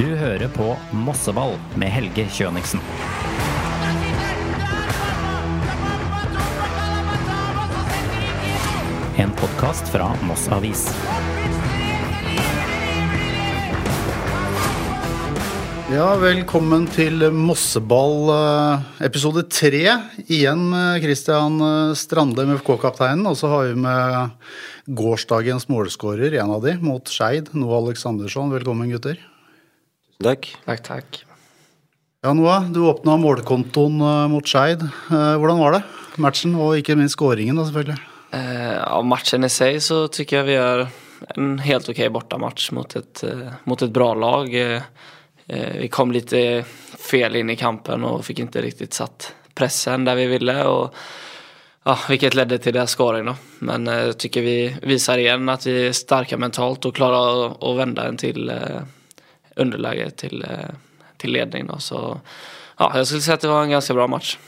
Du hører på Mosseball med Helge Kjøniksen. En podkast fra Moss Avis. Ja, velkommen til Mosseball eh, episode tre. Igjen med Christian eh, Strande, MFK-kapteinen. Og så har vi med gårsdagens målskårer, en av de, mot Skeid. Noah Aleksandersson. Velkommen, gutter. Takk. Takk, takk. Ja, Noah, du åpna målkontoen eh, mot Skeid. Eh, Hvordan var det? Matchen, og ikke minst skåringen, da, selvfølgelig. Eh, av matchen i seg så syns jeg vi gjør en helt ok bortamatch mot ett, eh, mot et bra lag. Eh, vi kom litt fel inn i kampen og fikk ikke riktig satt pressen der vi ville. og ja, Hvilket ledde til det scoring då. Men eh, syns vi viser igjen at vi er sterke mentalt og klarer å, å vende en till eh, til, till, eh, ledning. Da. Så ja, jeg skulle si at det var en ganske bra match.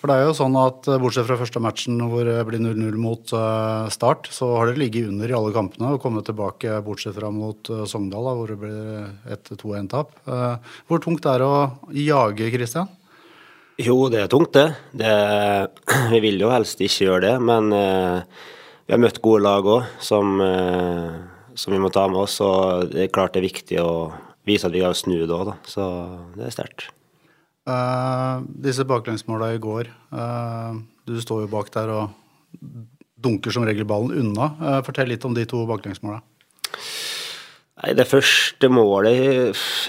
For det er jo sånn at eh, Bortsett fra første matchen hvor det blir 0-0 mot eh, Start, så har dere ligget under i alle kampene og kommet tilbake bortsett fra mot Sogndal, da, hvor det blir et 2-1-tap. Eh, Hvor tungt det er å jage, Christian? Jo, det er tungt, det. det. Vi vil jo helst ikke gjøre det, men eh, vi har møtt gode lag òg som, eh, som vi må ta med oss. Og det er klart det er viktig å vise at vi kan snu det òg, da. Så det er sterkt. Uh, disse baklengsmåla i går Uh, Du står jo bak der og dunker som regel ballen unna. Uh, fortell litt om de to baklengsmåla. Nei, Det første målet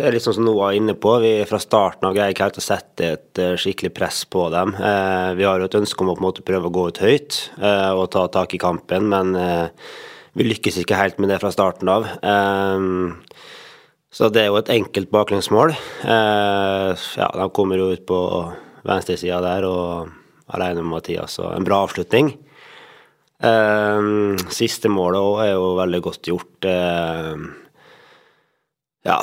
er litt sånn som Noah er inne på. Vi fra starten av greier ikke helt å sette et skikkelig press på dem. Eh, vi har jo et ønske om å på en måte prøve å gå ut høyt eh, og ta tak i kampen, men vi lykkes ikke helt med det fra starten av. Så det er jo et enkelt baklengsmål. Eh, ja, de kommer jo ut på venstresida der og alene med Mathias, og en bra avslutning. Eh, siste målet òg er jo veldig godt gjort. Eh, ja,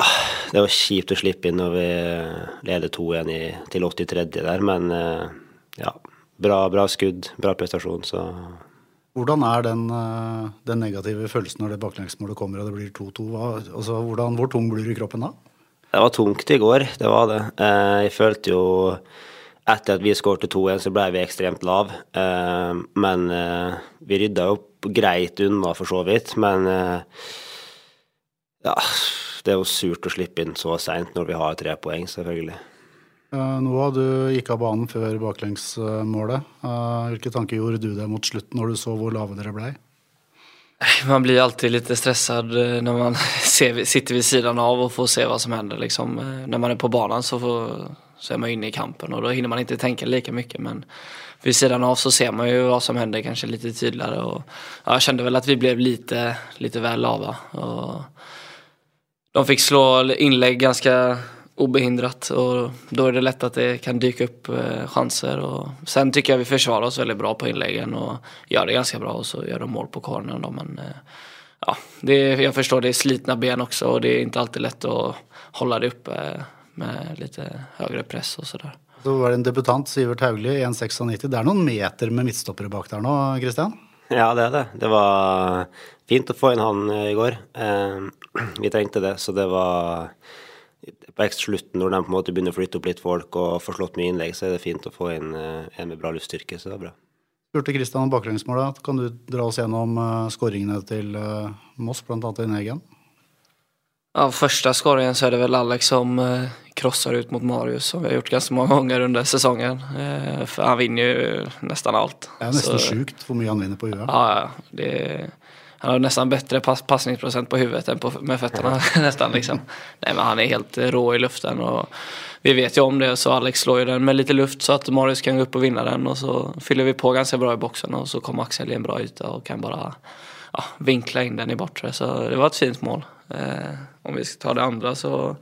det var kjipt å slippe inn når vi leder 2-1 til 83. der, men eh, ja. Bra, bra skudd, bra prestasjon, så Hvordan er den, eh, den negative følelsen når det baklengsmålet kommer og det blir 2-2? Altså, hvor tung blir du i kroppen da? Det var tungt i går, det var det. Eh, jeg følte jo Etter at vi skårte 2-1, så ble vi ekstremt lav. Eh, men vi rydda jo greit unna, for så vidt. Men ja, det er jo surt å slippe inn så seint når vi har tre poeng, selvfølgelig. Eh, Noah, du gikk av banen før baklengsmålet. Eh, Hvilke tanker gjorde du deg mot slutten når du så hvor lave dere blei? Man blir alltid litt stresset når man ser, sitter ved siden av og får se hva som hender. Liksom. Når man er på banen, så, får, så er man inne i kampen og da hinner man ikke tenke like mye. Men ved siden av så ser man jo hva som hender, kanskje litt tydeligere. Og, ja, jeg kjente vel at vi ble lite, litt vel lave. De fikk slå innlegg ganska obehindrat och då är det lätt att det kan dyka upp eh, chanser. Och sen tycker jag vi försvarar oss väldigt bra på inläggen och gör det ganska bra och så gör de mål på cornern. Då, men eh, ja, det jag förstår det är slitna ben också och det är inte alltid lätt att hålla det uppe eh, med lite högre press och sådär. Så var det en debutant, Sivert Haugli, 1,96. Det er noen meter med midtstoppere bak der nå, Kristian? Ja, det er det. Det var fint å få inn han i går. Eh, vi trengte det, så det var slutten, når de på en måte begynner å flytte opp litt folk og får slått mye innlegg, så er det fint å få inn eh, en med bra luftstyrke, så det er bra. Spurte Kristian om baklengsmålet. Kan du dra oss gjennom uh, skåringene til eh, Moss, bl.a. i Negen? Ja, første scoringen så er det vel Alex som krosser ut mot Marius som vi har gjort ganske mange ganger under sesongen. For han vinner jo nesten alt. Det er nesten Så- sjukt hvor mye han vinner på UL. Ja, ja. Det, han har nästan bättre pass, passningsprocent på huvudet än på, med fötterna nästan liksom. Nej men han är helt rå i luften och vi vet ju om det så Alex slår ju den med lite luft så att Marius kan gå upp och vinna den och så fyller vi på ganska bra i boxen och så kommer Axel i en bra yta och kan bara ja, vinkla in den i bortre. Så det var ett fint mål. Eh, om vi ska ta det andra så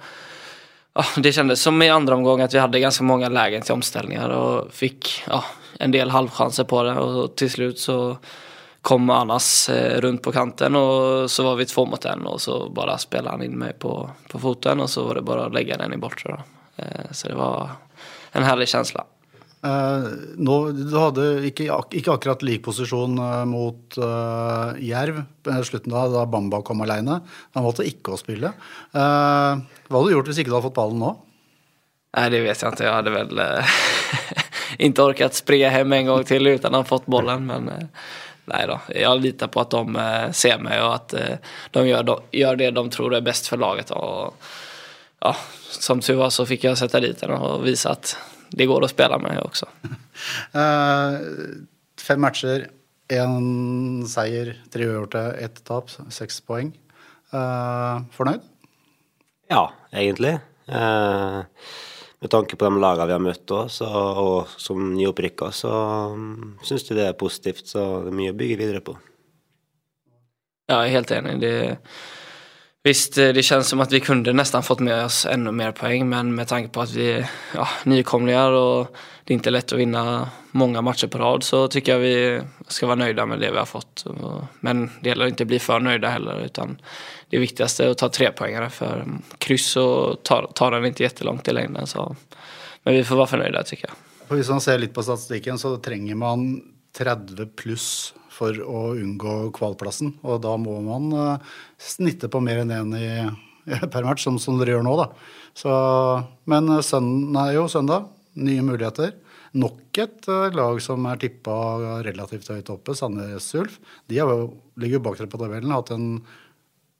ja, det kändes som i andra omgången att vi hade ganska många lägen till omställningar och fick ja, en del halvchanser på det och till slut så kom Anas rundt på kanten og så var vi två mot en og så bare spelade han in mig på, på foten och så var det bara att lägga den i bortre. Eh, så det var en herlig känsla. Eh, nå, du hadde ikke, ikke akkurat lik posisjon eh, mot uh, Jerv slutten da, da Bamba kom alene. Han valgte ikke å spille. Eh, hva hadde du gjort hvis ikke du hadde fått ballen nå? Nei, det vet jeg ikke. Jeg hadde vel ikke orket springe hjem en gang til uten å ha fått ballen, men nei da. Jeg litar på at de ser meg, og at de gjør, de gjør, det de tror er best for laget. Og, ja, som tur var så fikk jeg sette dit den og vise at det går å spille med også. uh, fem matcher, én seier, tre uavgjorte, ett tap, seks poeng. Uh, fornøyd? Ja, egentlig. Uh, med tanke på de lagene vi har møtt også, og som nyopprykka, så um, syns jeg det er positivt. Så det er mye å bygge videre på. Ja, jeg er helt enig. Det Visst, eh, det känns som att vi kunde nästan fått med oss ännu mer poäng, men med tanke på att vi är ja, nykomlingar och det är inte lätt att vinna många matcher på rad så tycker jag vi ska vara nöjda med det vi har fått. Men det gäller att inte bli för nöjda heller, utan det viktigaste är att ta tre poängare för kryss och tar, tar den inte jättelångt i längden. Så. Men vi får vara förnöjda tycker jag. Hvis man ser litt på statistikken, så trenger man 30 pluss for å unngå kvalplassen. Og da må man uh, snitte på mer enn én per match, som, som, dere gjør nå, da. Så, men sønnen søndag er jo søndag. Nye muligheter. Nok et uh, lag som er tippa relativt høyt oppe, Sandnes Ulf. De jo, ligger jo bak dere på tabellen. Hatt en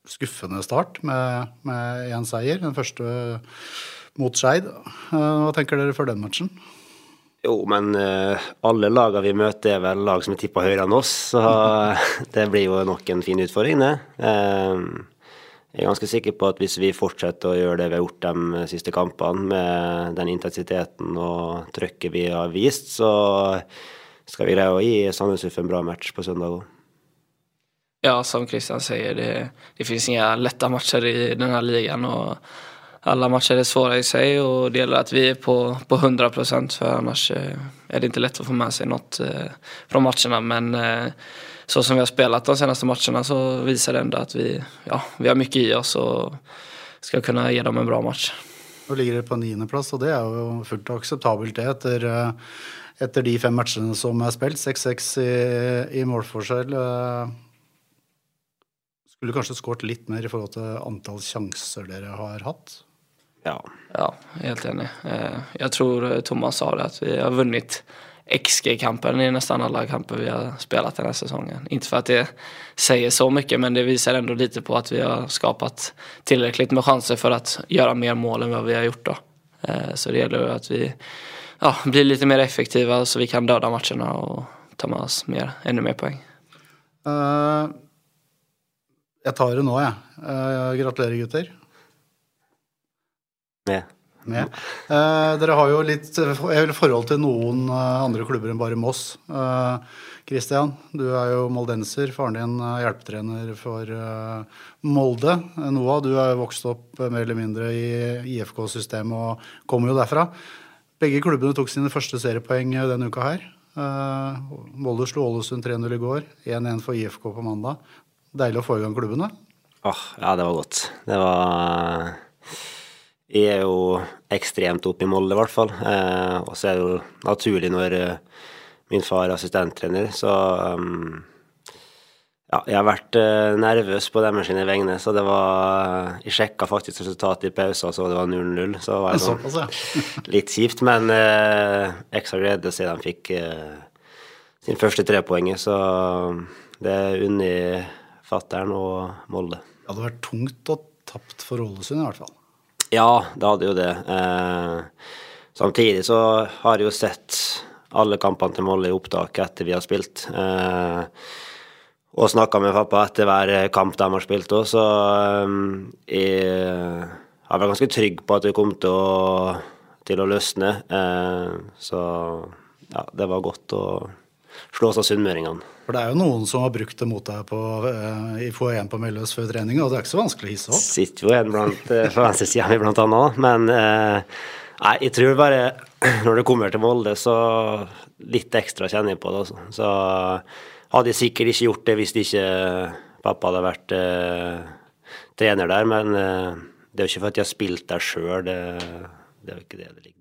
skuffende start med én seier. Den første mot Skeid. Hva tenker dere før den matchen? Jo, men uh, alle lagene vi møter, er vel lag som er tippa høyere enn oss. Så det blir jo nok en fin utfordring, det. Uh, jeg er ganske sikker på at hvis vi fortsetter å gjøre det vi har gjort de siste kampene, med den intensiteten og trøkket vi har vist, så skal vi greie å gi Sandnes Uff en bra match på søndag òg. Ja, som Kristian sier, det, det finnes ingen lette matcher i denne ligaen. og alla matcher är svåra i sig och det gäller att vi är på, på 100 procent för annars eh, är det inte lätt att få med sig något eh, från matcherna. Men eh, så som vi har spelat de senaste matcherna så visar det ändå att vi, ja, vi har mycket i oss och skal kunne gi dem en bra match. Nå ligger det på niendeplass, og det er jo fullt akseptabelt det etter, etter de fem matchene som er spilt. 6-6 i, i målforskjell. Skulle kanskje skåret litt mer i forhold til antall sjanser dere har hatt? Ja. ja, helt enig. Eh, jeg tror eh, Thomas sa det, at vi har vunnet XG-kampen i nesten alle kamper vi har spilt denne sesongen. Ikke for at det sier så mye, men det viser ändå lite på at vi har skapat tilrekkelig med sjanser for å gjøre mer mål enn hva vi har gjort. Då. Eh, så det gjelder at vi ja, blir litt mer effektive, så vi kan døde matchene og ta med oss mer, enda mer poeng. Uh, jeg tar det nå, jeg. Ja. Uh, gratulerer, gutter. Med. Med. Eh, dere har jo litt forhold til noen eh, andre klubber enn bare Moss. Kristian, eh, du er jo moldenser. Faren din er hjelpetrener for eh, Molde. Eh, Noah, du er jo vokst opp mer eller mindre i IFK-systemet og kommer jo derfra. Begge klubbene tok sine første seriepoeng denne uka her. Eh, Molde slo Ålesund 3-0 i går. 1-1 for IFK på mandag. Deilig å få i gang klubbene. Åh, oh, ja, det var godt. Det var jeg er jo ekstremt oppe i Molde, i hvert fall. Eh, og så er det jo naturlig når uh, min far er assistenttrener, så um, ja, jeg har vært uh, nervøs på deres sine vegne, så det var uh, Jeg sjekka faktisk resultatet i pausen, så det var 0-0. Så det var sånn, litt kjipt, men ekstra glede siden de fikk sin første trepoenger, så det er unner fattern og Molde. Det hadde vært tungt å tapt for Ålesund, i hvert fall. Ja, det hadde jo det. Eh, samtidig så har jeg jo sett alle kampene til Molde i opptak etter vi har spilt. Eh, og snakka med pappa etter hver kamp de har spilt òg, så eh, jeg har ganske trygg på at det kom til å, til å løsne. Eh, så ja, det var godt å slå av sunnmøringene. For det er jo noen som har brukt det mot deg på, uh, i FO1 på Melløs før trening, og det er ikke så vanskelig å hisse opp. Sitter jo en blant, uh, på venstresida mi blant annet, men uh, nei, jeg tror bare når det kommer til Molde, så litt ekstra kjenner jeg på det. Også. Så hadde jeg sikkert ikke gjort det hvis ikke pappa hadde vært trener der, men det er jo ikke for at jeg har spilt der sjøl, det, det er jo ikke det det ligger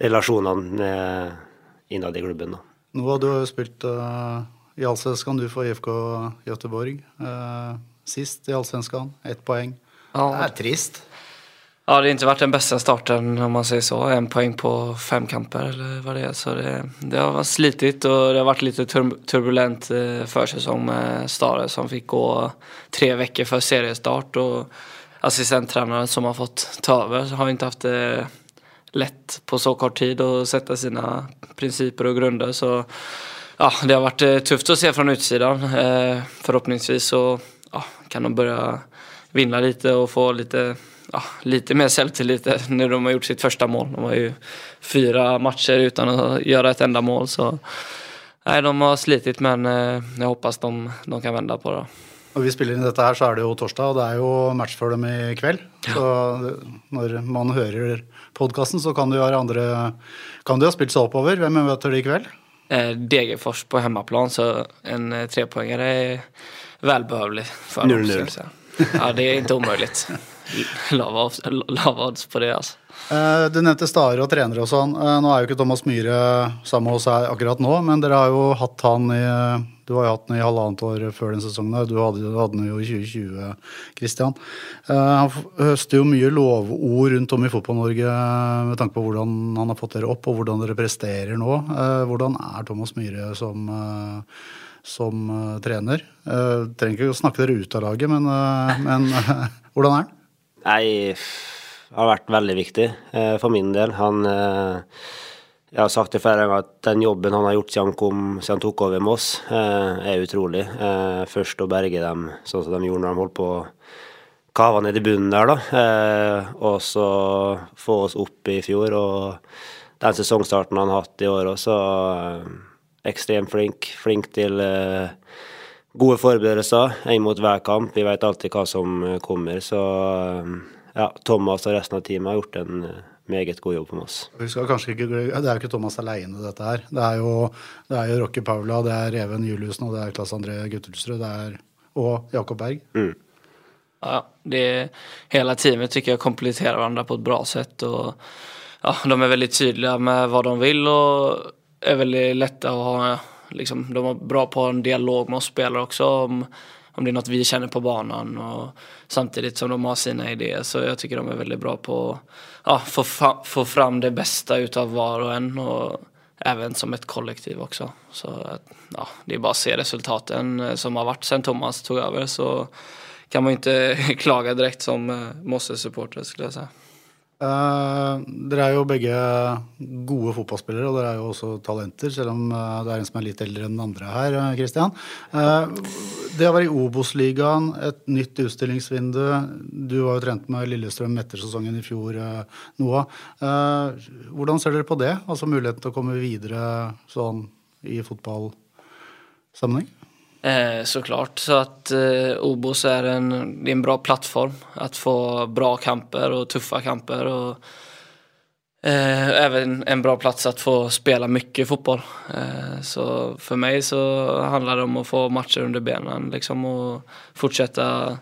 relasjonene innad i klubben. da. Noah, du har jo spilt uh, i Allsvenskan, du for IFK Göteborg. Uh, sist i Allsvenskan, ett poeng. Ja. Det er trist. Ja, det har ikke vært den beste starten om man sier så. En poeng på fem kamper eller hva det er. Så det, det har vært slitet, og det har vært litt turbulent førsesong försäsong med Stare som fikk gå tre uker før seriestart. Og assistenttreneren som har fått ta over, har inte haft lätt på så kort tid å sette sine prinsipper og grunder. Så ja, det har vært tøft tufft att se fra utsiden. Eh, forhåpentligvis så ja, kan de begynne å vinne litt og få litt ja, lite mer selvtillit når de har gjort sitt første mål. De har jo fire matcher uten å gjøre et enda mål. Så, nei, de har slitit, men eh, jeg håper de, de kan vende på det. Når vi spiller inn dette her, så er det jo torsdag, og det er jo match for dem i kveld. Så når man hører podkasten, så kan du, jo andre Kan du ha spilt seg oppover? Hvem møter du i kveld? Eh, Degerfors på hemmaplan, så en trepoenger er är välbehövlig 0-0. skulle jag säga. Ja, det er ikke umulig. Lave odds- på det alltså. Eh, Du nevnte Stare og trenere og sånn. Eh, Nå er jo ikke Thomas Myhre sammen med oss her akkurat nå, men dere har jo hatt han i Du har jo hatt den i halvannet år før den sesongen. Du hadde, hadde den jo i 2020, Christian. Eh, Han høster jo mye lovord rundt om i Fotball-Norge eh, med tanke på hvordan han har fått dere opp, og hvordan dere presterer nå. Eh, Hvordan er Thomas Myhre som, som trener? Eh, Trenger ikke å snakke dere ut av laget, men, men hvordan er han? Nei, har vært veldig viktig for min del. Han Jeg har sagt det flere ganger at den jobben han har gjort siden han, kom, siden han tok over Moss, eh, er utrolig. Eh, først å berge dem sånn som de gjorde når de holdt på å kave ned i bunnen der, da. Eh, og så få oss opp i fjor. Og den sesongstarten han har hatt i år også, ekstremt flink. Flink til gode forberedelser inn mot hver kamp. Vi vet alltid hva som kommer. Så ja, Thomas og resten av teamet har gjort en meget god jobb for oss. Vi skal kanskje ikke, Det er jo ikke Thomas aleine, dette her. Det er jo, det er jo Rocky Paula, det er Even Juliussen og det er Klass André Guttelsrud det er, og Jakob Berg. Ja, det, hele teamet tycker jag kompletterar varandra på ett bra sätt. Och, ja, de är väldigt tydliga med vad de vill och är väldigt lätta att ha. Liksom, de är bra på en dialog med oss spelare också om, om det är något vi känner på banan. Och samtidigt som de har sina idéer. Så jag tycker de är väldigt bra på att ja, få, få fram det bästa utav var och en. Och även som ett kollektiv också. Så ja, det är bara att se resultaten eh, som har varit sen Thomas tog över. Så kan man inte klaga direkt som eh, Mosse-supporter skulle jag säga. Eh, dere er jo begge gode fotballspillere, og dere er jo også talenter, selv om eh, det er en som er litt eldre enn den andre her, Kristian. Eh, det å være i Obos-ligaen, et nytt utstillingsvindu Du var jo trent med Lillestrøm etter sesongen i fjor, Noah. Hvordan ser dere på det? Altså muligheten til å komme videre sånn i fotballsammenheng? Eh, såklart, så att eh, Obos är en, det är en bra plattform att få bra kamper och tuffa kamper och eh, en bra plats att få spela mycket fotboll. Eh, så för mig så handlar det om att få matcher under benen liksom och fortsätta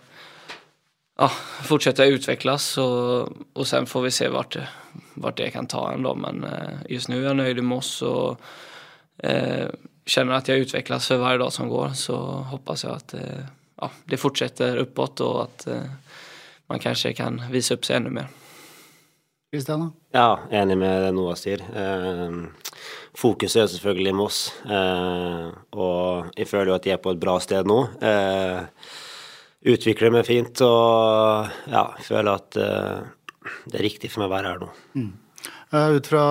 ja, fortsätta utvecklas och, och sen får vi se vart, det- kan ta en då. Men eh, just nu är jag nöjd med oss. och eh, känner att jag utvecklas för varje dag som går så hoppas jag att eh, ja, det fortsätter uppåt och att eh, man kanskje kan vise opp seg enda mer. Kristian? Ja, enig med det Noah sier. Eh, fokuset er selvfølgelig Moss, eh, og jeg føler jo at de er på et bra sted nå. Eh, utvikler meg fint og ja, føler at eh, det er riktig for meg å være her nå. Eh, ut fra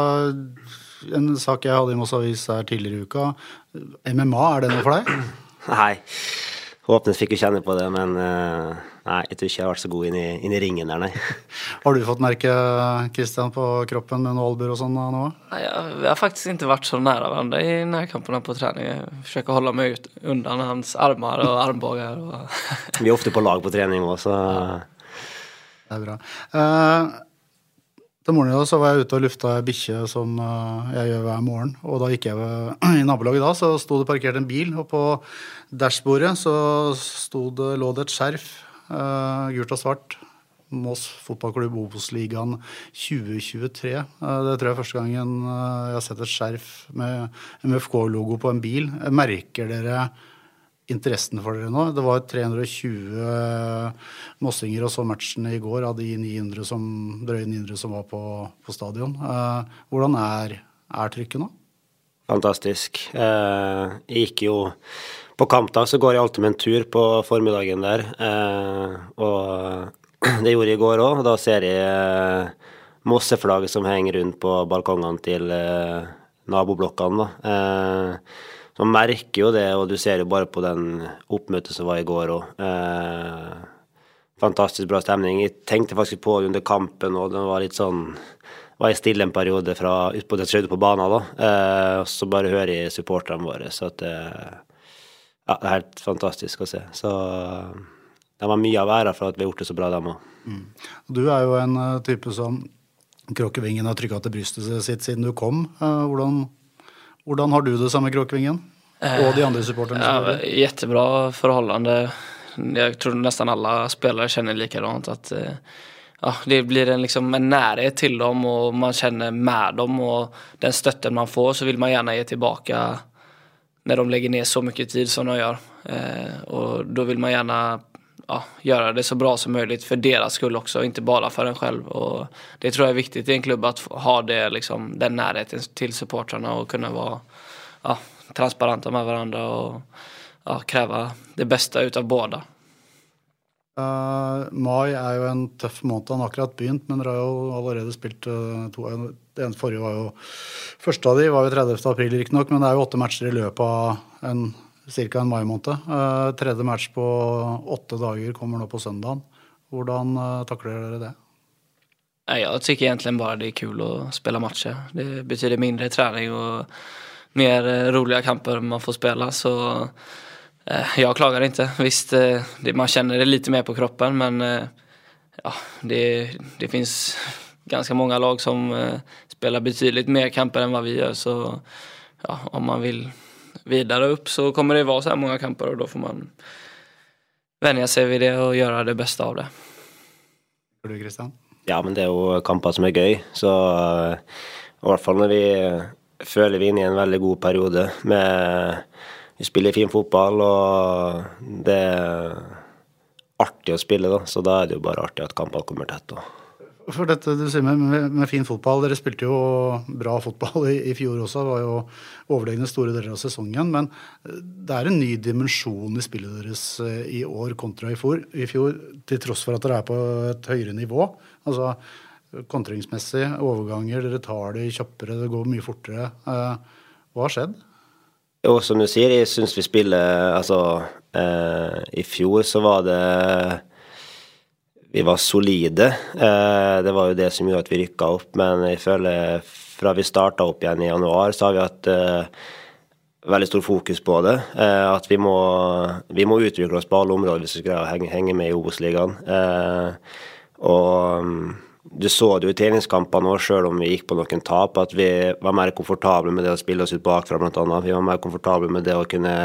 en sak jeg hadde i Moss Avis her tidligere i uka, MMA, er det noe for deg? Nei, Håpnes fikk jo kjenne på det, men eh, nei, jeg tror ikke jeg har vært så god inn i, inn i ringen der, nei. Har du fått merke Christian på kroppen med noen albuer og sånn nå? Nei, jeg har faktisk ikke vært så nær hverandre i nærkampene på träning. forsøker å holde meg ut, unna hans armer og armbåger. Vi er ofte på lag på trening òg, så Det er bra. Eh, til morgenen i dag så var jeg ute og lufta ei bikkje som eh, jeg gjør hver morgen. Og da gikk jeg i nabolaget da, så sto det parkert en bil, og på dashbordet så det, lå det et skjerf, uh, gult og svart, Moss fotballklubb Obos-ligaen 2023. Eh, Det tror jeg er første gangen jeg har sett et skjerf med MFK-logo på en bil. Merker dere interessen for dere nå? Det var 320 mossinger og så matchen i går av de 900 som, drøye 900 som var på, på stadion. Eh, Hvordan er, er trykket nå? Fantastisk. Eh, jeg gikk jo På kampdag så går jeg alltid med en tur på formiddagen der. Eh, og det gjorde jeg i går òg. Da ser jeg eh, mosseflagget som henger rundt på balkongene til eh, naboblokkene. da. Eh, man merker jo det, og du ser jo bare på den oppmøtet som var i går òg. Eh, fantastisk bra stemning. Jeg tenkte faktisk på det under kampen, og det var litt sånn var jeg stille en periode fra utpå det tredje på banen, da. Eh, så bare hører jeg supporterne våre. Så at eh, Ja, det er helt fantastisk å se. Så de har mye av æra for at vi har gjort det så bra, dem òg. Du er jo en eh, type som Kråkevingen har trykka til brystet sitt siden du kom. Eh, Hvordan, hvordan har du det sammen med Kråkevingen? Og de andre supporterne? Ja, selvfølgelig? jättebra förhållande. Jag tror nesten alle spelare känner likadant. Att, eh, ja, det blir en, liksom, en närhet till dem och man kjenner med dem. og den støtten man får så vil man gjerne gi tilbake når de legger ned så mye tid som de gjør. Eh, og da vil man gärna ja, göra det så bra som möjligt för deras skull också, inte bara för en själv. Och det tror jag är viktigt i en klubb att ha det, liksom, den närheten till supportrarna och kunna vara ja, transparenta med varandra och ja, kräva det bästa utav båda. Uh, mai er jo en tøff måned. Han har akkurat begynt, men dere har jo allerede spilt uh, to Det ene forrige var jo Første av de var jo 30. april, riktignok, men det er jo åtte matcher i løpet av en, ca. en mai-måned. Eh, tredje match på åtte dager kommer nå på søndagen. Hvordan eh, takler dere det? Jeg syns egentlig bare det er kul å spille matcher. Det betyder mindre trening og mer rolige kamper man får spille. Så eh, jag klagar inte. Visst, eh, man kjenner det litt mer på kroppen men eh, ja, det, det fins ganske mange lag som spiller betydelig mer kamper enn hva vi gjør. Så ja, om man vill vidare opp, så kommer det vara så här många kamper och då får man vänja seg vid det och göra det beste av det. Du, Kristian? Ja, men det er jo kamper som er gøy. Så eh, i hvert fall når vi føler vi er inne i en veldig god periode med Vi spiller fin fotball, og det er artig å spille, da. Så da er det jo bare artig at kampene kommer tett. Og For dette du sier med, med, med fin fotball, dere spilte jo bra fotball i, i fjor også, det var jo overlegne store deler av sesongen. Men eh, det er en ny dimensjon i spillet deres eh, i år kontra i fjor, i fjor til tross for at dere er på et høyere nivå. Altså kontringsmessig, overganger, dere tar det kjappere, det går mye fortere. Eh, Hva har skjedd? Jo, som du sier, jeg syns vi spiller Altså, eh, i fjor så var det Vi var solide. Eh, det var jo det som gjorde at vi rykka opp, men jeg føler fra vi starta opp igjen i januar, så har vi hatt eh, veldig stor fokus på det. Eh, at vi må, vi må utvikle oss på alle områder hvis vi skal henge, henge med i Obos-ligaen. Og du så det jo i treningskampene òg, sjøl om vi gikk på noen tap, at vi var mer komfortable med det å spille oss ut bakfra, blant annet. Vi var mer komfortable med det å kunne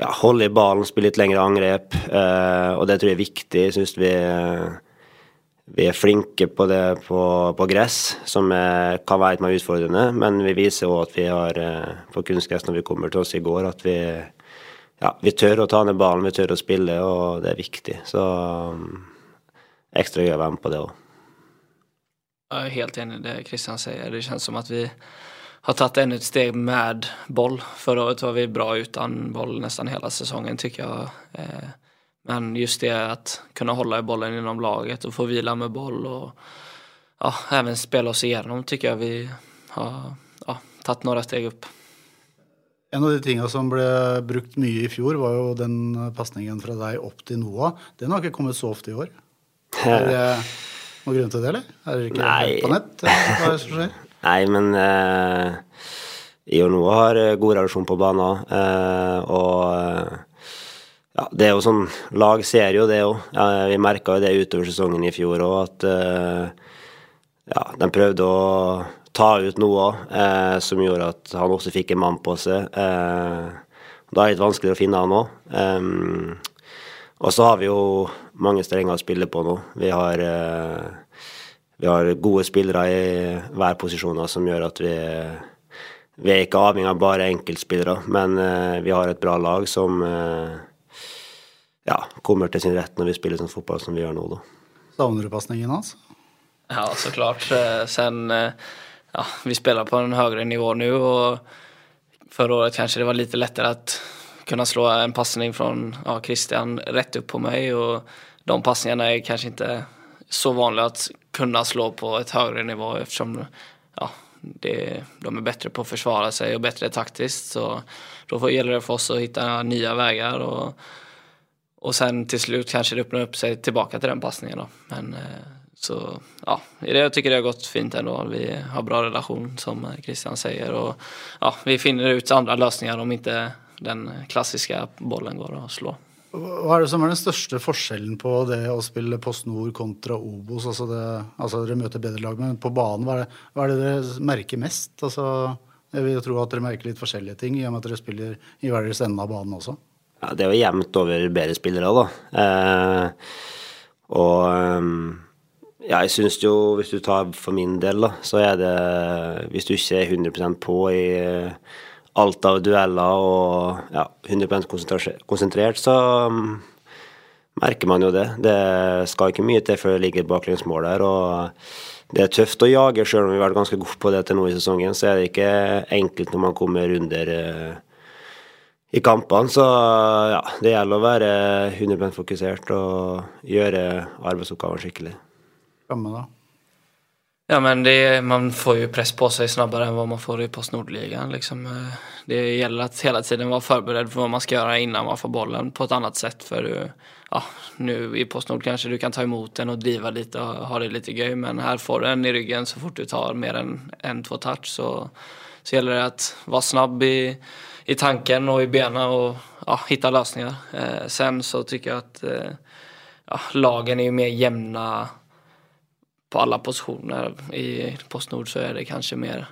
ja, holde i ballen, spille litt lengre angrep. Eh, og det tror jeg er viktig. Jeg syns vi, vi er flinke på det på, på gress, som er, kan være litt mer utfordrende. Men vi viser òg at vi har eh, på kunstgress når vi kommer til oss i går, at vi, ja, vi tør å ta ned ballen, vi tør å spille, og det er viktig. Så um, ekstra gøy å være med på det òg. Jeg er helt enig i det Kristian sier. Det kjennes som at vi har tagit ännu ett steg med boll. Förra året var vi bra utan boll nästan hela säsongen tycker jag. Eh, Men just det att kunna hålla i bollen inom laget och få vila med boll och ja, även spela oss igenom tycker jag vi har ja, tagit några steg upp. En av de tingene som ble brukt mye i fjor, var jo den pasningen fra deg opp til Noah. Den har ikke kommet så ofte i år. Er det noen grunn til det, eller? Er det ikke Nei. på nett? Hva er det som skjer? Nei, men eh, jeg og Noah har eh, god relasjon på banen. Eh, og eh, ja, det er jo sånn Lag ser jo det òg. Ja, vi merka jo det utover sesongen i fjor òg, at eh, ja, de prøvde å ta ut noe eh, som gjorde at han også fikk en mann på seg. Eh, da er det litt vanskelig å finne han òg. Og så har vi jo mange strenger å spille på nå. Vi har, vi har gode spillere i hver posisjon som gjør at vi vi er ikke avhengig av bare enkeltspillere, men vi har et bra lag som ja, kommer til sin rett når vi spiller sånn fotball som vi gjør nå. da. Savner du pasningen hans? Ja, såklart. Sen, ja, vi spiller på en høyere nivå nå, og forrige året kanskje det var litt lettere å kunne slå en passning fra ja, Christian rett opp på meg, og de pasningene er kanskje inte så vanlig å kunne slå på et høyere nivå ettersom ja, det, de er bedre på å forsvare seg og bedre taktisk. Så da gjelder det for oss å finne nye veier. og og sen till slut kanske det öppnar upp sig tillbaka till den passningen. Men så ja, jag tycker det har gått fint ändå. Vi har bra relation som Christian säger och ja, vi finner ut andra lösningar om inte den klassiska bollen går att slå. Hva er det som er den største forskjellen på det å spille Post Nord kontra Obos? Altså, det, altså Dere møter bedre lag, men på banen, hva er, det, hva er det dere merker mest? Altså, jeg vil tro at dere merker litt forskjellige ting, i og med at dere spiller i hver deres ende av banen også. Ja, Det er jo jevnt over bedre spillere, da. Eh, og ja, jeg syns jo, hvis du tar for min del, da, så er det Hvis du ikke er 100% på i alt av dueller og ja, 100% konsentrert, så um, merker man jo det. Det skal ikke mye til før det ligger et baklengsmål der. og Det er tøft å jage, sjøl om vi har vært ganske gode på det til nå i sesongen. Så er det ikke enkelt når man kommer under uh, i kampene. Så ja, det gjelder å være 100 fokusert og gjøre arbeidsoppgavene skikkelig. Framme da? Ja, men det, man får ju press på sig snabbare än vad man får i Postnordligan. Liksom. Det gäller att hela tiden vara förberedd för vad man ska göra innan man får bollen på ett annat sätt. För ja, nu i Postnord kanske du kan ta emot den och driva lite och ha det lite göj. Men här får du den i ryggen så fort du tar mer än en, två touch. Så, så gäller det att vara snabb i, i tanken och i benen och ja, hitta lösningar. Eh, sen så tycker jag att eh, ja, lagen är ju mer jämna på alle posisjoner. I Postnord så er det kanskje mer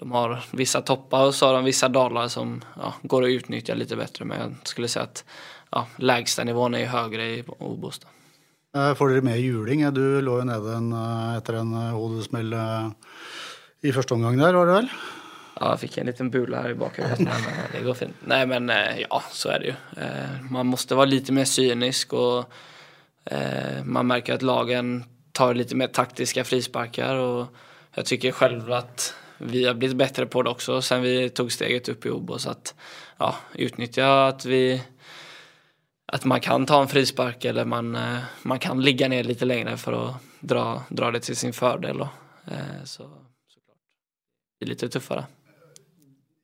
de har visse topper og så har de visse daler som ja, går å utnytte litt bedre. Men jeg skulle si at ja, lägsta er høyere högre i Obos. Får dere mer juling? Du lå jo nede en, etter en hodesmell i første omgang der, var det vel? Ja, jeg fikk en liten bula her i bakhodet, men det går fint. Nei, men ja, så er det jo. Man måste være litt mer cynisk og man merker at lagen tar lite mer taktiska frisparkar och jag tycker själv att vi har blivit bättre på det också sen vi tog steget upp i Obo så att ja, utnyttja att vi att man kan ta en frispark eller man, man kan ligga ner lite längre för att dra, dra det till sin fördel. Då. Så, såklart. Det är lite tuffare.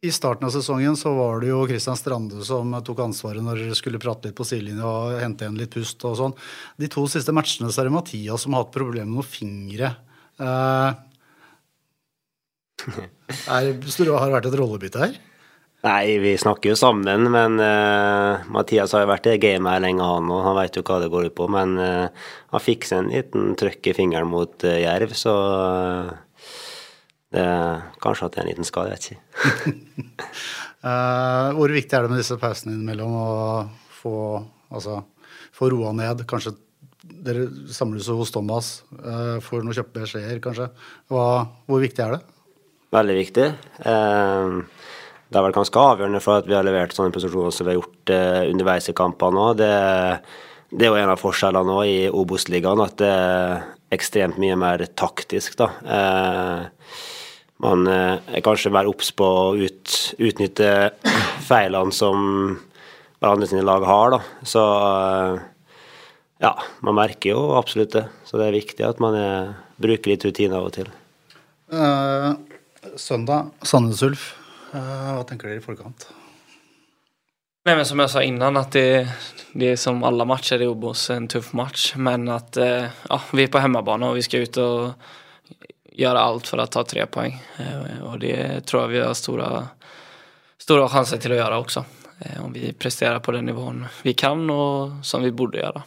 I starten av sesongen så var det jo Kristian Strande som tok ansvaret når dere skulle prate litt på sidelinja og hente igjen litt pust og sånn. De to siste matchene så er det Mathias som har hatt problemer med noen fingre. Eh, er, har det vært et rollebytte her? Nei, vi snakker jo sammen, men uh, Mathias har jo vært i gamet her lenge, han òg. han vet jo hva det går ut på. Men uh, han fikk seg en liten trøkk i fingeren mot uh, Jerv, så det, kanskje at det er en liten skade, jeg vet ikke. hvor viktig er det med disse pausene innimellom å få, altså, få roa ned? Kanskje dere samles hos Thomas, får noen kjappe beskjeder, kanskje. Hva, hvor viktig er det? Veldig viktig. Uh, det har vært ganske avgjørende for at vi har levert sånne prestasjoner som vi har gjort uh, underveis i kampene òg. Det, det, er jo en av forskjellene nå i Obos-ligaen, at det er ekstremt mye mer taktisk. da. Eh, man er kanskje mer obs på å ut, utnytte feilene som hverandre sine lag har. da. Så ja, man merker jo absolutt det. Så det er viktig at man er, bruker litt rutine av og til. Uh, søndag, Sandnes Ulf. Hva tenker dere i forkant? Men som jeg sa innan at det, det er som alle matcher i Obos en tuff match. Men att ja, vi er på hemmabana og vi skal ut och göra alt for å ta tre poeng. Og det tror jeg vi har store, store sjanser til å gjøre også. Om vi presterer på den nivåen vi kan og som vi burde gjøre.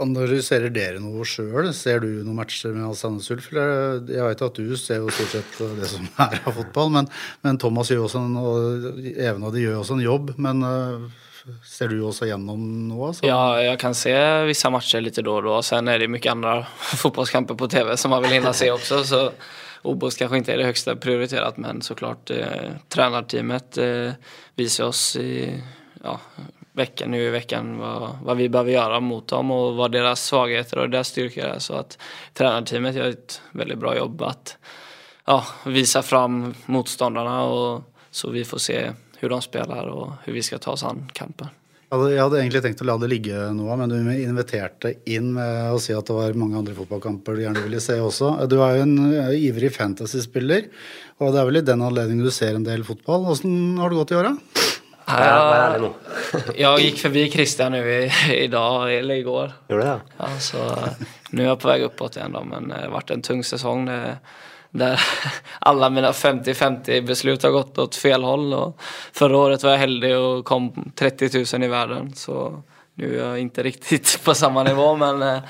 Analyserer dere noe sjøl? Ser du noen matcher med Sandnes Ulf? Jeg vet at du ser jo stort sett det som er av fotball, men, men Thomas gjør også en, og Even og de gjør også en jobb. Men uh, ser du også gjennom noe? Så? Ja, jag kan se vissa matcher lite då och då. Sen är det mycket andra fotbollskamper på tv som man vill hinna se också. Så OBOS kanske inte är det högsta prioriterat men såklart eh, tränarteamet eh, visar oss i ja, veckan, i veckan vad, vad vi behöver göra mot dem och vad deras svagheter och deras styrkor är. Så att tränarteamet gör ett väldigt bra jobb att ja, visa fram motståndarna och så vi får se hur de spiller og hvordan vi skal ta oss an kampen. Jeg hadde egentlig tenkt å la det ligge noe, men du inviterte inn med å si at det var mange andre fotballkamper du gjerne ville se også. Du er jo en eh, ivrig fantasyspiller, og det er vel i den anledning du ser en del fotball. Åssen har det gått i åra? Ja, jeg gikk forbi Christian i, i dag, eller i går. Gjorde det? Ja, så nå er jeg på vei oppåt igjen, da, men det har vært en tung sesong. Det, der alle mine 50-50 beslut har gått åt fel håll. Och förra året var jeg heldig og kom 30 000 i verden, så nå er jeg ikke riktig på samme nivå, men eh,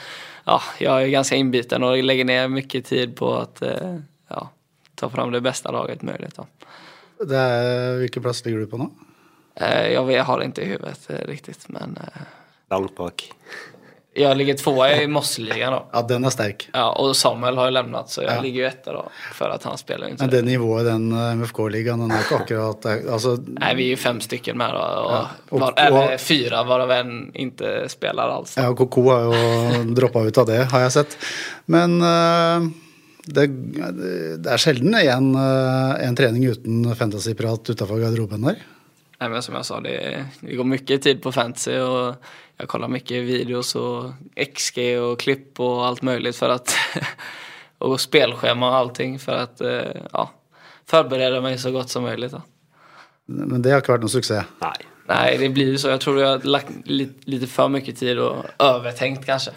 ja, jag är ganska inbiten og legger ned mye tid på att eh, ja, ta fram det beste laget möjligt. Ja. Det er, hvilken plass ligger du på nå? Jeg jag, jag har det ikke i huvudet riktigt, men Langt bak. Jeg ligger tvåa i Mosseligaen da. Ja, den er sterk. Ja, og Samuel har jo lämnat så jeg Ja. ligger jo etter da, for at han spiller ikke. Men det nivået i den eh, MFK-ligaen, den er ikke akkurat altså, Nej, vi är ju fem stycken med då, och, Ja, och- var, eller och- fyra varav en inte spelar alls. Ja, Koko har jo droppa ut av det, har jeg sett. Men uh... det, det er sjelden en, eh, en trening uten fantasyprat utafor garderoben der. Nej, men som jag sa, det, det går mycket tid på fantasy och jag kollar mycket videos och XG och klipp och allt möjligt för att och spelschema och allting för att eh, ja, förbereda mig så gott som möjligt. Då. Men det har ikke vært noen suksess. Nei. Nej, det blir ju så. Jag tror jag har lagt lite, lite för mycket tid och övertänkt kanske.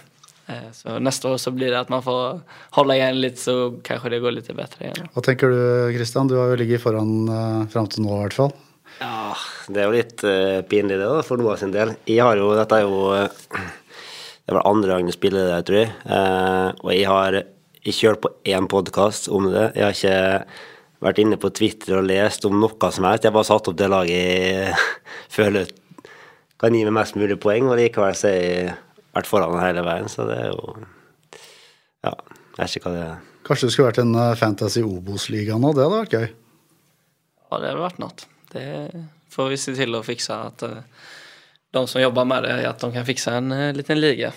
Eh, Så nästa år så blir det att man får hålla igen lite så kanske det går lite bättre igen. Hva tenker du, Christian? Du har jo ligget foran uh, fram til nå, i hvert fall. Ja, det er jo litt uh, pinlig det da, for Noah sin del. Jeg har jo, dette er jo uh, Det var andre gang du spiller det, tror jeg. Uh, og jeg har ikke hørt på én podkast om det. Jeg har ikke vært inne på Twitter og lest om noe som helst. Jeg har bare satt opp det laget jeg føler kan gi meg mest mulig poeng, og likevel så har jeg vært foran hele veien, så det er jo Ja, jeg vet ikke hva det er. Kanskje det skulle vært en Fantasy Obos-liga nå? Det hadde vært gøy. Ja, det hadde vært något. Det får vi se til å fikse at eh, de som jobber med det, at de kan fikse en eh, liten liga.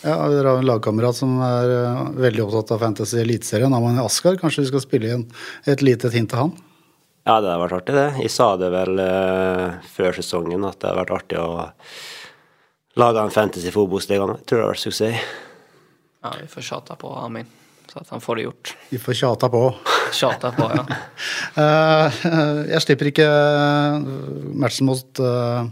Ja, Dere har en lagkamerat som er eh, veldig opptatt av Fantasy Eliteserien. Aman Askar, kanskje vi skal spille inn et lite hint til han? Ja, det har vært artig, det. Jeg sa det vel eh, før sesongen at det har vært artig å lage en fantasy fotballliga. Jeg tror det har vært suksess. Ja, vi får tjata på Amin så at han får det gjort. Vi får tjata på. Tjata på, ja. Eh, jeg slipper ikke eh, matchen mot uh,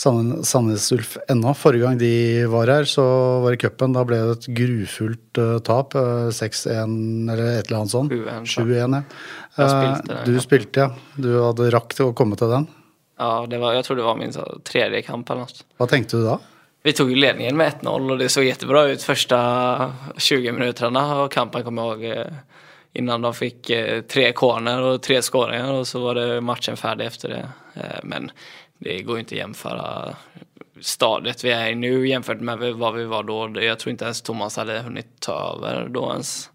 Sandnes Ulf ennå. Forrige gang de var her, så var det cupen. Da ble det et grufullt eh, tap. eh, 6-1 eller et eller annet sånt. 7-1, 7-1, ja. Eh, spilte du spilte, ja. Du hadde rakk til å komme til den. ja det var, jeg tror det var min tredje kamp eller noe. Hva tenkte du da? Vi tog ledningen med 1-0 och det såg jättebra ut första 20 minuterna av kampen kommer jag ihåg. eh, Innan de fick eh, tre corner och tre skåringar och så var det matchen färdig efter det. Eh, Men det går ju inte att jämföra stadiet vi är i nu jämfört med vad vi var då. Jag tror inte ens Thomas hade hunnit ta över då ens.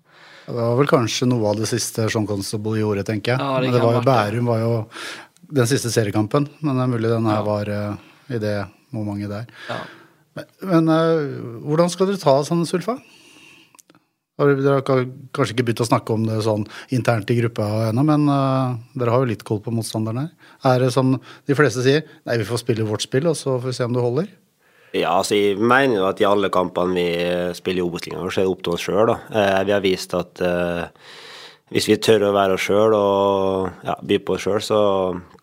Det var vel kanskje noe av det siste Sean Constable gjorde, tenker jeg. Ja, det Men det var jo. Bærum var jo den siste seriekampen, men det er mulig den her Ja. var eh, i det momentet der. Ja. Men, men uh, hvordan skal dere ta Sandnes Sulfa? Dere har kanskje ikke begynt å snakke om det sånn internt i gruppa ennå, men uh, dere har jo litt koll på motstanderen her. Er det som de fleste sier, nei, vi får spille vårt spill, og så får vi se om det holder? Ja, altså jeg mener jo at i alle kampene vi spiller i Obos-ligaen, så er det opp til oss sjøl. Eh, vi har vist at eh, hvis vi tør å være oss sjøl og ja, by på oss sjøl, så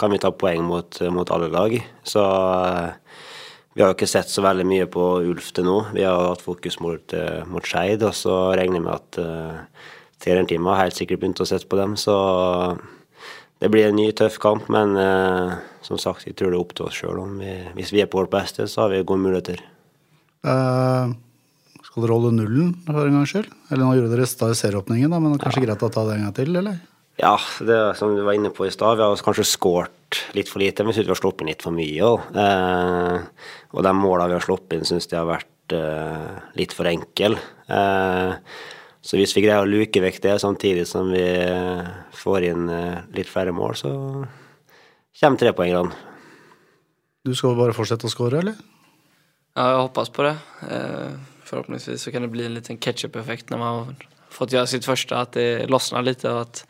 kan vi ta poeng mot, mot alle lag. Så eh, vi har jo ikke sett så veldig mye på Ulf til nå. Vi har hatt fokus mot, uh, mot Skeid, og så regner jeg med at uh, Terentime har helt sikkert begynt å sette på dem. Så det blir en ny, tøff kamp, men uh, som sagt, jeg tror det er opp til oss sjøl. Hvis vi er på vårt beste, så har vi gode muligheter. Uh, skal dere holde nullen for en gangs skyld? Eller nå gjorde dere stad i serieåpningen, men det er kanskje greit å ta det en gang til, eller? Ja, det som du var inne på i stad. Vi har kanskje skåret litt for lite. Men vi syns vi har sluppet inn litt for mye òg. Eh, og de målene vi har sluppet inn, syns de har vært eh, litt for enkle. Eh, så hvis vi greier å luke vekk det samtidig som vi eh, får inn eh, litt flere mål, så kommer trepoengene. Du skal bare fortsette å skåre, eller? Ja, jeg hoppas på det. Eh, förhoppningsvis så kan det bli en liten ketsjup-effekt når man fått göra sitt första, att det lossnar lite och att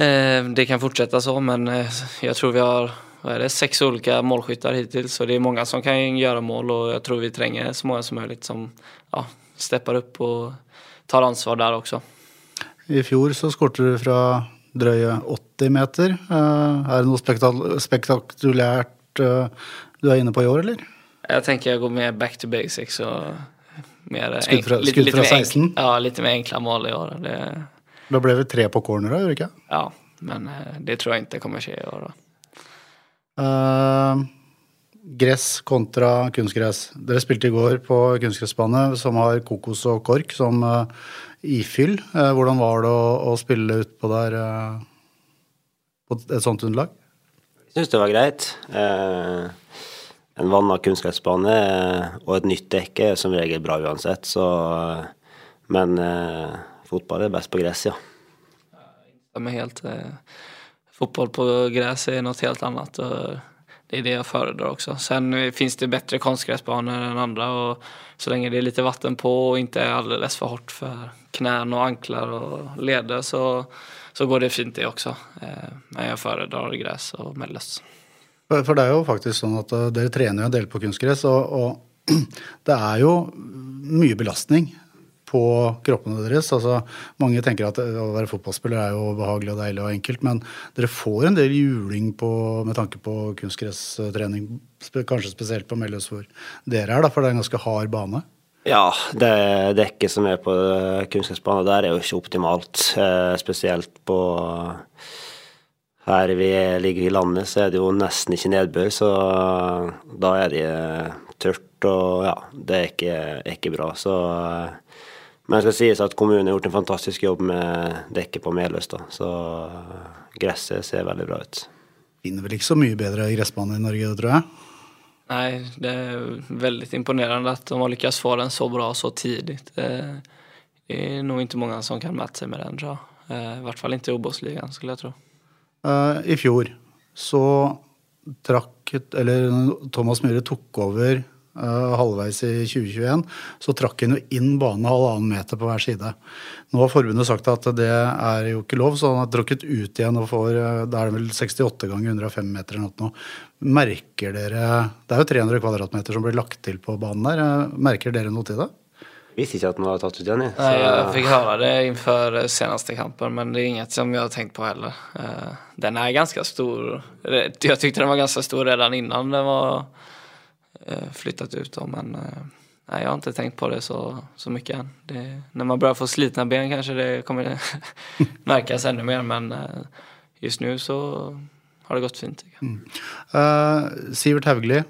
eh, det kan fortsätta så. Men eh, jag tror vi har vad är det, sex olika målskyttar hittills så det är många som kan göra mål och jag tror vi tränger så många som möjligt som ja, steppar upp och tar ansvar der også. I fjor så skåret du fra drøye 80 meter. Eh, Er det noe spektakulært eh, du er inne på i år, eller? Jeg tenker jeg går mer back to basics og mer Skudd fra- litt, skudd fra enk- 16? Ja, litt mer enkle mål i år. Det, Da ble vi tre på corner, gjorde det ikke? ja, men eh, det tror jeg ikke kommer skje i år. Da. Eh, gress kontra kunstgress. Dere spilte i går på kunstgressbane som har kokos og kork som uh, ifyll. Uh, hvordan var det å, å spille utpå der på et sånt underlag? Jeg syns det var greit. Eh, en vanna kunstgressbane eh, og et nytt dekke er som regel bra uansett, så eh, Men eh, fotball er best på gress, ja. De er helt, eh, Fotball på gress er noe helt annet. og det er det jeg foredrar også. Sen fins finns det bedre kunstgressbaner enn andre. og så lenge det er litt vatten på og ikke er altfor for hardt for knær og ankler og leder så, så går det fint det også. Eh, men jeg foredrar gress og meldes. For det er jo faktisk sånn at eh, dere trener jo en del på kunstgress, og, og det er jo mye belastning på kroppene deres. Altså, mange tenker at å være fotballspiller er jo behagelig og deilig og enkelt, men dere får en del juling på, med tanke på kunstgresstrening, kanskje spesielt på Melløs hvor dere er, da, for det er en ganske hard bane. Ja, det dekket som er på kunstgressbanen der, er jo ikke optimalt. Eh, spesielt på Her vi ligger i landet, så er det jo nesten ikke nedbør, så da er det tørt og ja, det er ikke, er ikke bra. Så Men det skal sies at kommunen har gjort en fantastisk jobb med dekket på Meløs, da. Så gresset ser veldig bra ut. Finner vel ikke så mye bedre gressbane i Norge, tror jeg. Nei, det er veldig imponerende at de har lykkes få den så bra så tidlig. Det, er nok ikke mange som kan mette seg med den tror jag. Eh, I hvert fall ikke i Obos-ligaen, skulle jeg tro. Eh, I fjor så trakk Eller Thomas Myhre tok over eh, halvveis i 2021, så trakk han jo inn banen halvannen meter på hver side. Nå har forbundet sagt at det er jo ikke lov, så han har trukket ut igjen og får eh, Da er det vel 68 ganger 105 meter eller noe. Merker dere Det er jo 300 kvadratmeter som blir lagt til på banen der. Merker dere noe til det? Visste ikke at den var tatt ut igjen, jeg. Nei, jeg fikk høre höra det innenfor seneste senaste kampen men det er inget som jeg har tenkt på heller. Eh, Den er ganske stor. Jeg syntes den var ganske stor allerede innan den var flyttet ut men nei, jeg har ikke tenkt på det så, så mye än. Når man man börjar få slitne ben kanskje det kommer merkes enda mer men eh, just nå så har det gått fint. Mm. jag. Eh, Sivert Hauglie eh,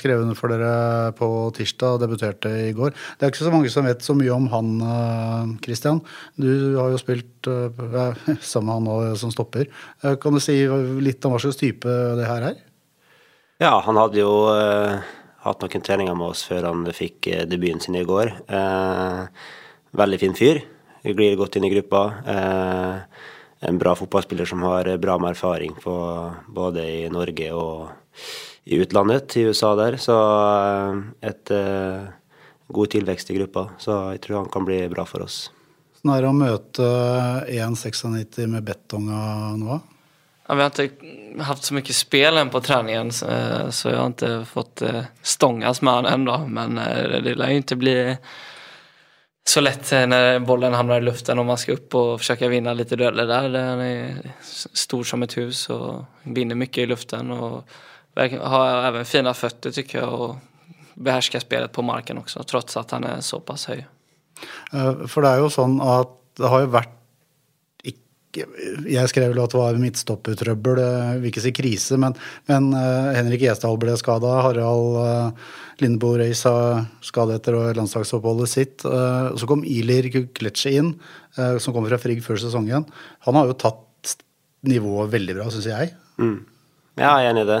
skrev under for dere på tirsdag og debuterte i går. Det er ikke så mange som vet så mye om han, uh, Christian. Du har jo spilt uh, sammen med han som stopper. Eh, kan du si litt om hva slags type det her er? Ja, han hadde jo uh, hatt noen treninger med oss før han fikk eh, debuten sin i går. Uh, veldig fin fyr. Glir godt inn i gruppa. Eh, en bra fotballspiller som har bra med erfaring på, både i Norge og i utlandet, i USA der. Så eh, et eh, god tilvekst i gruppa. Så jeg tror han kan bli bra for oss. Hvordan er det å møte 1,96 med betonga nå? Ja, vi har ikke haft så mye spill än på treningen, så, jeg har ikke fått eh, stångas med han ennå. Men eh, det lär jo ikke bli så lett når när bollen hamnar i luften om man skal opp og forsøke å vinne litt dueller der. Han er stor som et hus og vinner mye i luften och verkar- har även fina fötter tycker jag och behärskar spelet på marken också trots att han är så pass hög. Eh, For det er jo sånn at det har jo vært ikke, jeg skrev vel at det var midtstoppertrøbbel, jeg vil ikke si krise, men, men Henrik Gjesdal ble skada. Harald Lindebo Reis har skade etter landslagsoppholdet sitt. Så kom Ilir Kukletsje inn, som kom fra Frigg før sesongen. Han har jo tatt nivået veldig bra, syns jeg. Mm. Ja, jeg er enig i det.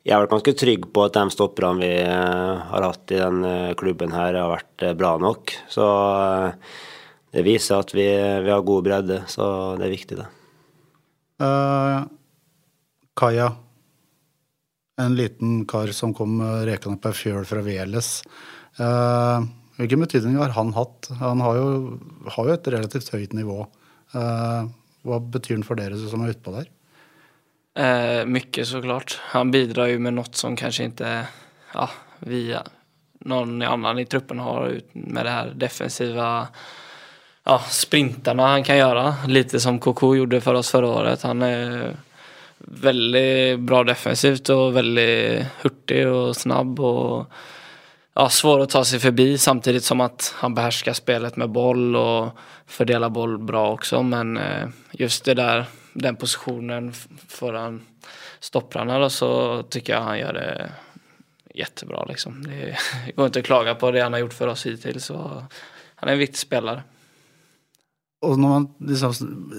Jeg er vært ganske trygg på at de stopperne vi har hatt i den klubben her, har vært bra nok. Så det viser at vi, vi, har god bredde, så det er viktig, det. Uh, Kaja, en liten kar som kom rekende på ei fjøl fra Veles. Uh, hvilken betydning har han hatt? Han har jo, har jo et relativt høyt nivå. Uh, hva betyr han for dere som er utpå der? Eh, mycket såklart. Han bidrar ju med något som kanske inte ja, via någon annan i truppen har med det här defensiva ja, sprintarna han kan göra. Lite som Koko gjorde för oss förra året. Han är väldigt bra defensivt och väldigt hurtig och snabb och ja, svår att ta sig förbi samtidigt som att han behärskar spelet med boll och fördelar boll bra också. Men eh, just det där, den positionen föran stopprarna då, så tycker jag han gör det jättebra liksom. Det går inte att klaga på det han har gjort för oss hittills. Så han är en viktig spelare og når man liksom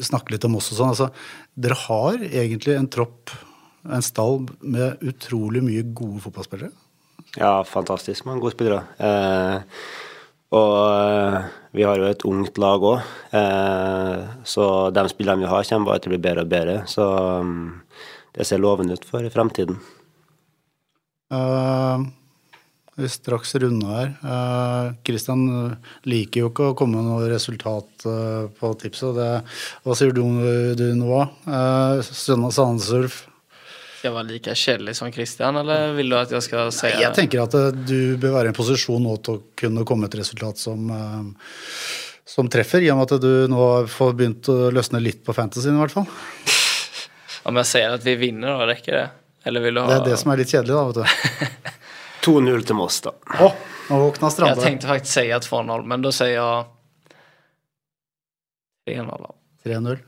snakker litt om oss og sånn, altså Dere har egentlig en tropp, en stall, med utrolig mye gode fotballspillere? Ja, fantastisk mange gode spillere. Eh, og vi har jo et ungt lag òg, eh, så de spillerne vi har, kommer bare til å bli bedre og bedre. Så um, det ser lovende ut for fremtiden. Uh, vi straks runde her. Uh, liker jo ikke å komme med noe resultat uh, på tipset. Hva sier du, du nå? Uh, Sandnesurf? Skal jeg være like kjedelig som Christian, eller vil du at jeg skal si Jeg tenker at uh, du bør være i en posisjon nå til å kunne komme et resultat som, uh, som treffer, i og med at du nå får begynt å løsne litt på fantasyen, i hvert fall. Om jeg sier at vi vinner, da rekker det? Eller vil du ha Det er det som er litt kjedelig, da, vet du. 2-0 til Moss, da. Å, oh, nå våkna Strande. Jeg tenkte faktisk å si 2-0, men da sier jeg 3-0. 3-0.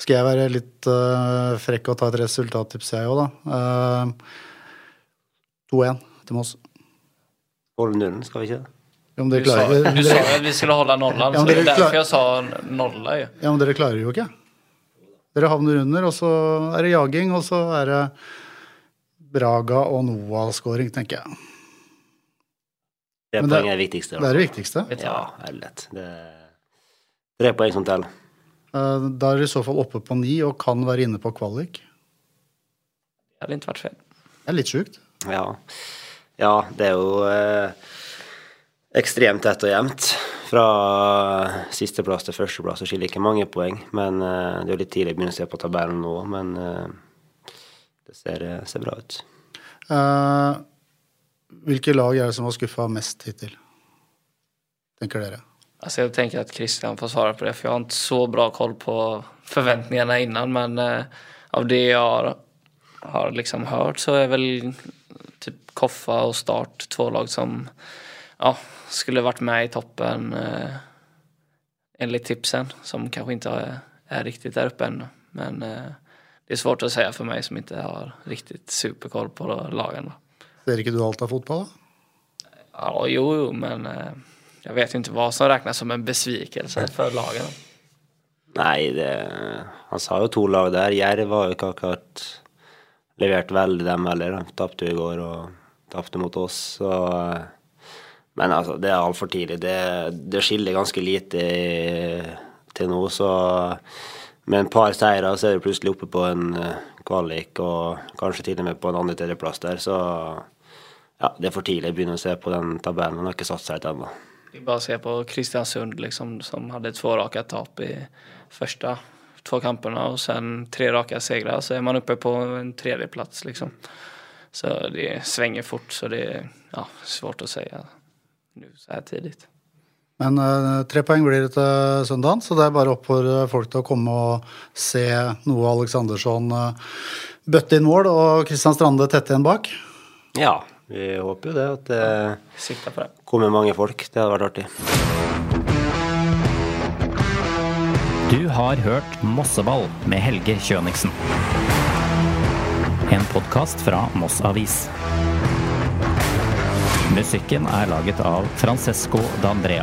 Skal jeg være litt uh, frekk og ta et resultattips, jeg òg, da. Uh, 2-1 til Moss. Holde nullen, skal vi ikke det? Ja, du sa jo at vi skulle holde nollen, ja, så det er derfor jeg sa nolla. Ja. ja, men dere klarer jo ikke. Dere havner under, og så er det jaging, og så er det Braga og Noah-skåring, tenker jeg. Det poenget er det viktigste. Det er det viktigste? Ja, det er lett. Det er tre poeng som teller. Eh, da er det i så fall oppe på ni og kan være inne på kvalik. Det hadde ikke vært feil. Det er litt sjukt. Ja. ja, det er jo eh, ekstremt tett og jevnt. Fra sisteplass til førsteplass skiller ikke mange poeng. Men eh, det er jo litt tidlig å begynne å se på tabellen nå. Men eh, det ser, eh, ser, bra ut. Uh, hvilke lag er det som har skuffa mest hittil, tenker dere? Alltså jag tänker att Christian får svara på det för jag har inte så bra koll på förväntningarna innan men eh, av det jag har, liksom hört så är väl typ Koffa och Start två lag som ja, skulle varit med i toppen eh, enligt tipsen som kanske inte är, är riktigt där uppe ännu. Men eh, det är svårt att säga för mig som inte har riktigt superkoll på lagen. Ser ikke du alt av fotball, da? Ja, jo, jo, men eh, jeg vet ikke hva som regnes som en besvikelse for laget. Nei, det, han sa jo to lag der. Jerv har jo ikke akkurat levert veldig, dem heller. De tapte i går og tapte mot oss. Så, men altså, det er altfor tidlig. Det, det, skiller ganske lite til nå, så med en par seire så er du plutselig oppe på en kvalik og kanskje til og med på en andre-tredjeplass der. Så ja, det er for tidlig å begynne å se på den tabellen. Han har ikke satt seg ut ennå. Vi bare ser på Kristiansund liksom, som hadde to rake tap i første to kampene, og sen tre rake seire, så er man oppe på en tredjeplats liksom. Så det svinger fort så det er ja, svårt å si nå så här tidlig. Men uh, tre poeng blir det til søndagen, så det er bare opp for folk til å komme og se noe Aleksandersson uh, bøtte inn mål og Kristian Strande tette igjen bak. Ja, vi håper jo det. At det, kommer mange folk. Det hadde vært artig. Du har hørt Mosseball med Helge Kjøniksen. En podkast fra Moss Avis. Musikken er laget av Francesco D'Andrea.